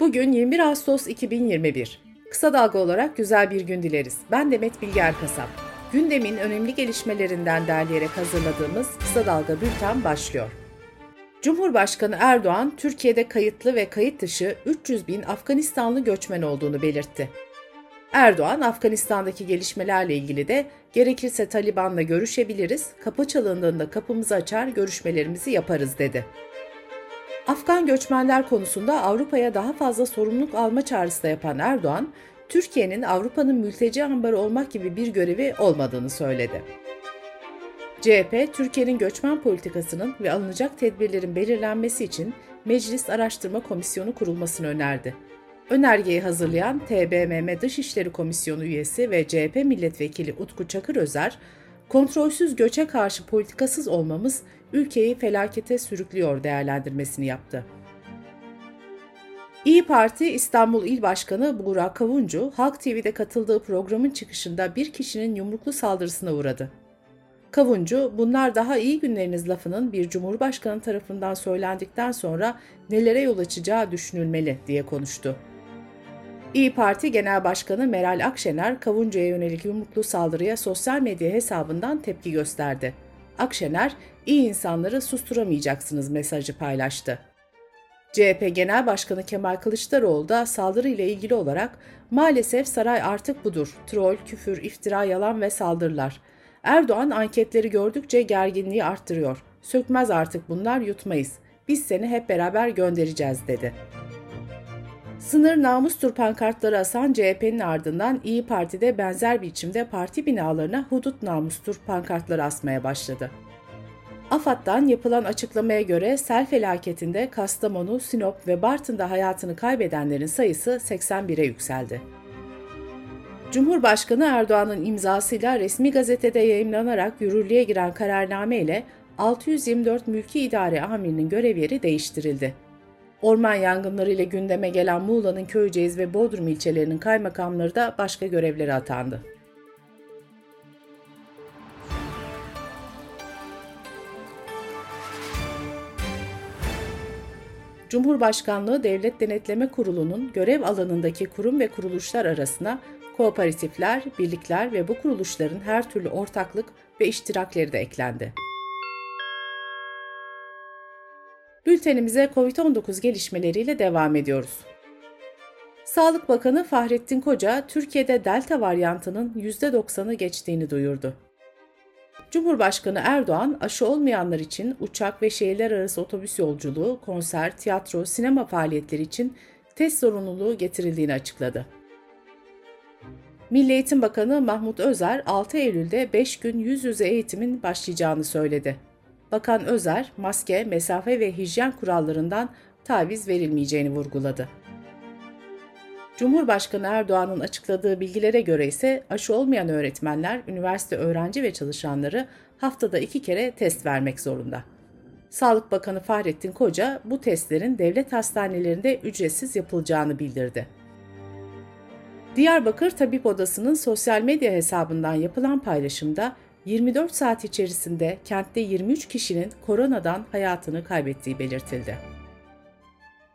Bugün 21 Ağustos 2021. Kısa dalga olarak güzel bir gün dileriz. Ben Demet Bilge Erkasap. Gündemin önemli gelişmelerinden derleyerek hazırladığımız Kısa Dalga Bülten başlıyor. Cumhurbaşkanı Erdoğan, Türkiye'de kayıtlı ve kayıt dışı 300 bin Afganistanlı göçmen olduğunu belirtti. Erdoğan, Afganistan'daki gelişmelerle ilgili de gerekirse Taliban'la görüşebiliriz, kapı çalındığında kapımızı açar, görüşmelerimizi yaparız dedi. Afgan göçmenler konusunda Avrupa'ya daha fazla sorumluluk alma çağrısı da yapan Erdoğan, Türkiye'nin Avrupa'nın mülteci ambarı olmak gibi bir görevi olmadığını söyledi. CHP, Türkiye'nin göçmen politikasının ve alınacak tedbirlerin belirlenmesi için Meclis Araştırma Komisyonu kurulmasını önerdi. Önergeyi hazırlayan TBMM Dışişleri Komisyonu üyesi ve CHP milletvekili Utku Çakır Özer, kontrolsüz göçe karşı politikasız olmamız ülkeyi felakete sürüklüyor değerlendirmesini yaptı. İyi Parti İstanbul İl Başkanı Buğra Kavuncu, Halk TV'de katıldığı programın çıkışında bir kişinin yumruklu saldırısına uğradı. Kavuncu, bunlar daha iyi günleriniz lafının bir cumhurbaşkanı tarafından söylendikten sonra nelere yol açacağı düşünülmeli diye konuştu. İyi Parti Genel Başkanı Meral Akşener, Kavuncu'ya yönelik yumruklu saldırıya sosyal medya hesabından tepki gösterdi. Akşener, iyi insanları susturamayacaksınız mesajı paylaştı. CHP Genel Başkanı Kemal Kılıçdaroğlu da saldırı ile ilgili olarak maalesef saray artık budur. Troll, küfür, iftira, yalan ve saldırılar. Erdoğan anketleri gördükçe gerginliği arttırıyor. Sökmez artık bunlar yutmayız. Biz seni hep beraber göndereceğiz dedi. Sınır namustur pankartları asan CHP'nin ardından İyi Parti'de benzer biçimde parti binalarına hudut namustur pankartları asmaya başladı. AFAD'dan yapılan açıklamaya göre sel felaketinde Kastamonu, Sinop ve Bartın'da hayatını kaybedenlerin sayısı 81'e yükseldi. Cumhurbaşkanı Erdoğan'ın imzasıyla resmi gazetede yayımlanarak yürürlüğe giren kararname ile 624 mülki idare amirinin görev yeri değiştirildi. Orman yangınları ile gündeme gelen Muğla'nın Köyceğiz ve Bodrum ilçelerinin kaymakamları da başka görevlere atandı. Cumhurbaşkanlığı Devlet Denetleme Kurulu'nun görev alanındaki kurum ve kuruluşlar arasına kooperatifler, birlikler ve bu kuruluşların her türlü ortaklık ve iştirakleri de eklendi. Bültenimize COVID-19 gelişmeleriyle devam ediyoruz. Sağlık Bakanı Fahrettin Koca, Türkiye'de Delta varyantının %90'ı geçtiğini duyurdu. Cumhurbaşkanı Erdoğan, aşı olmayanlar için uçak ve şehirler arası otobüs yolculuğu, konser, tiyatro, sinema faaliyetleri için test zorunluluğu getirildiğini açıkladı. Milli Eğitim Bakanı Mahmut Özer, 6 Eylül'de 5 gün yüz yüze eğitimin başlayacağını söyledi. Bakan Özer, maske, mesafe ve hijyen kurallarından taviz verilmeyeceğini vurguladı. Cumhurbaşkanı Erdoğan'ın açıkladığı bilgilere göre ise aşı olmayan öğretmenler, üniversite öğrenci ve çalışanları haftada iki kere test vermek zorunda. Sağlık Bakanı Fahrettin Koca bu testlerin devlet hastanelerinde ücretsiz yapılacağını bildirdi. Diyarbakır Tabip Odası'nın sosyal medya hesabından yapılan paylaşımda 24 saat içerisinde kentte 23 kişinin koronadan hayatını kaybettiği belirtildi.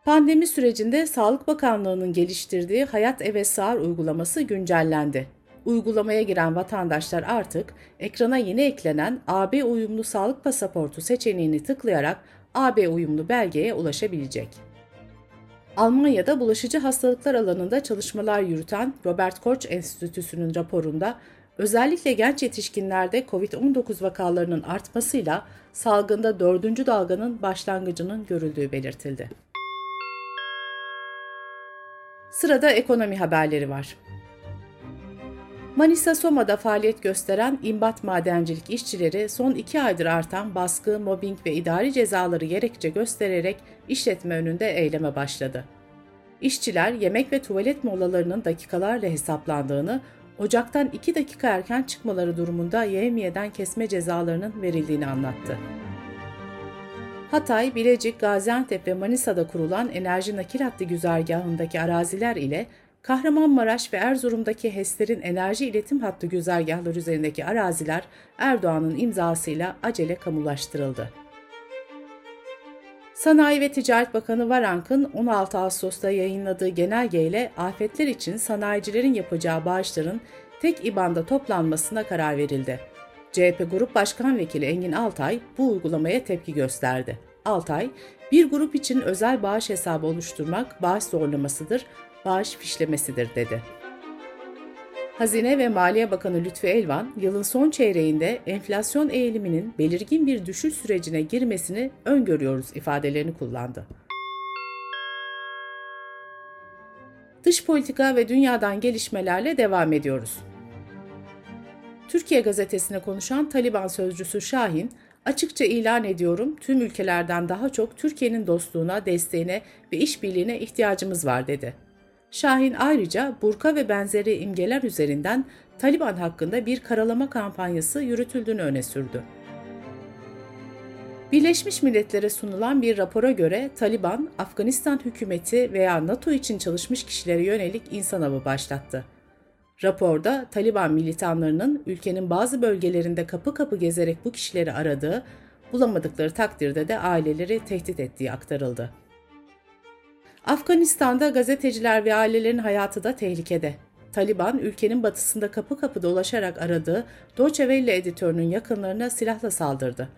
Pandemi sürecinde Sağlık Bakanlığı'nın geliştirdiği Hayat Eve Sağır uygulaması güncellendi. Uygulamaya giren vatandaşlar artık ekrana yeni eklenen AB uyumlu sağlık pasaportu seçeneğini tıklayarak AB uyumlu belgeye ulaşabilecek. Almanya'da bulaşıcı hastalıklar alanında çalışmalar yürüten Robert Koch Enstitüsü'nün raporunda özellikle genç yetişkinlerde COVID-19 vakalarının artmasıyla salgında dördüncü dalganın başlangıcının görüldüğü belirtildi. Sırada ekonomi haberleri var. Manisa Soma'da faaliyet gösteren imbat madencilik işçileri son iki aydır artan baskı, mobbing ve idari cezaları gerekçe göstererek işletme önünde eyleme başladı. İşçiler yemek ve tuvalet molalarının dakikalarla hesaplandığını, ocaktan 2 dakika erken çıkmaları durumunda yevmiyeden kesme cezalarının verildiğini anlattı. Hatay, Bilecik, Gaziantep ve Manisa'da kurulan enerji nakil hattı güzergahındaki araziler ile Kahramanmaraş ve Erzurum'daki HES'lerin enerji iletim hattı güzergahları üzerindeki araziler Erdoğan'ın imzasıyla acele kamulaştırıldı. Sanayi ve Ticaret Bakanı Varank'ın 16 Ağustos'ta yayınladığı genelgeyle afetler için sanayicilerin yapacağı bağışların tek ibanda toplanmasına karar verildi. CHP Grup Başkan Vekili Engin Altay bu uygulamaya tepki gösterdi. Altay, bir grup için özel bağış hesabı oluşturmak bağış zorlamasıdır, bağış fişlemesidir dedi. Hazine ve Maliye Bakanı Lütfü Elvan, yılın son çeyreğinde enflasyon eğiliminin belirgin bir düşüş sürecine girmesini öngörüyoruz ifadelerini kullandı. Dış politika ve dünyadan gelişmelerle devam ediyoruz. Türkiye gazetesine konuşan Taliban sözcüsü Şahin, açıkça ilan ediyorum tüm ülkelerden daha çok Türkiye'nin dostluğuna, desteğine ve işbirliğine ihtiyacımız var dedi. Şahin ayrıca burka ve benzeri imgeler üzerinden Taliban hakkında bir karalama kampanyası yürütüldüğünü öne sürdü. Birleşmiş Milletler'e sunulan bir rapora göre Taliban, Afganistan hükümeti veya NATO için çalışmış kişilere yönelik insan avı başlattı. Raporda Taliban militanlarının ülkenin bazı bölgelerinde kapı kapı gezerek bu kişileri aradığı, bulamadıkları takdirde de aileleri tehdit ettiği aktarıldı. Afganistan'da gazeteciler ve ailelerin hayatı da tehlikede. Taliban, ülkenin batısında kapı kapı dolaşarak aradığı Deutsche editörünün yakınlarına silahla saldırdı.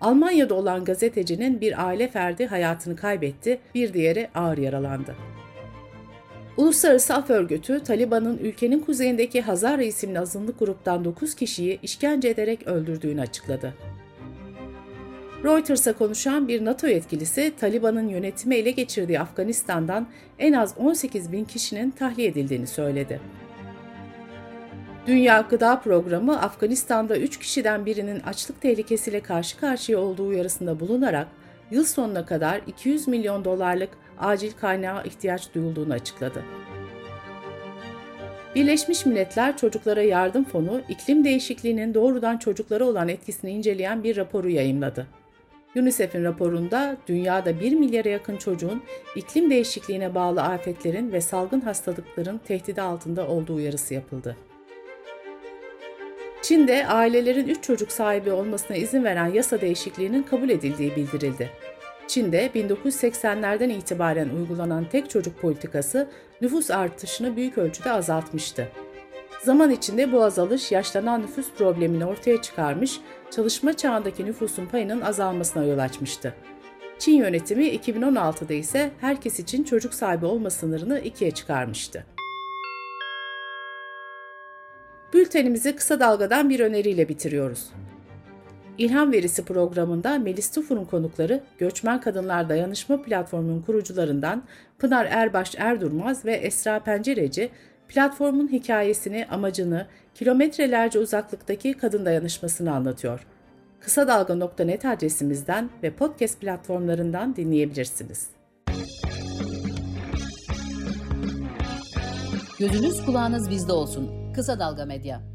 Almanya'da olan gazetecinin bir aile ferdi hayatını kaybetti, bir diğeri ağır yaralandı. Uluslararası Af Örgütü, Taliban'ın ülkenin kuzeyindeki Hazara isimli azınlık gruptan 9 kişiyi işkence ederek öldürdüğünü açıkladı. Reuters'a konuşan bir NATO yetkilisi, Taliban'ın yönetimi ele geçirdiği Afganistan'dan en az 18 bin kişinin tahliye edildiğini söyledi. Dünya Gıda Programı, Afganistan'da 3 kişiden birinin açlık tehlikesiyle karşı karşıya olduğu uyarısında bulunarak, yıl sonuna kadar 200 milyon dolarlık acil kaynağa ihtiyaç duyulduğunu açıkladı. Birleşmiş Milletler Çocuklara Yardım Fonu, iklim değişikliğinin doğrudan çocuklara olan etkisini inceleyen bir raporu yayımladı. UNICEF'in raporunda dünyada 1 milyara yakın çocuğun iklim değişikliğine bağlı afetlerin ve salgın hastalıkların tehdidi altında olduğu uyarısı yapıldı. Çin'de ailelerin 3 çocuk sahibi olmasına izin veren yasa değişikliğinin kabul edildiği bildirildi. Çin'de 1980'lerden itibaren uygulanan tek çocuk politikası nüfus artışını büyük ölçüde azaltmıştı. Zaman içinde bu azalış yaşlanan nüfus problemini ortaya çıkarmış, çalışma çağındaki nüfusun payının azalmasına yol açmıştı. Çin yönetimi 2016'da ise herkes için çocuk sahibi olma sınırını ikiye çıkarmıştı. Bültenimizi kısa dalgadan bir öneriyle bitiriyoruz. İlham Verisi programında Melis Tufur'un konukları Göçmen Kadınlar Dayanışma Platformu'nun kurucularından Pınar Erbaş Erdurmaz ve Esra Pencereci platformun hikayesini, amacını, kilometrelerce uzaklıktaki kadın dayanışmasını anlatıyor. Kısa Dalga.net adresimizden ve podcast platformlarından dinleyebilirsiniz. Gözünüz kulağınız bizde olsun. Kısa Dalga Medya.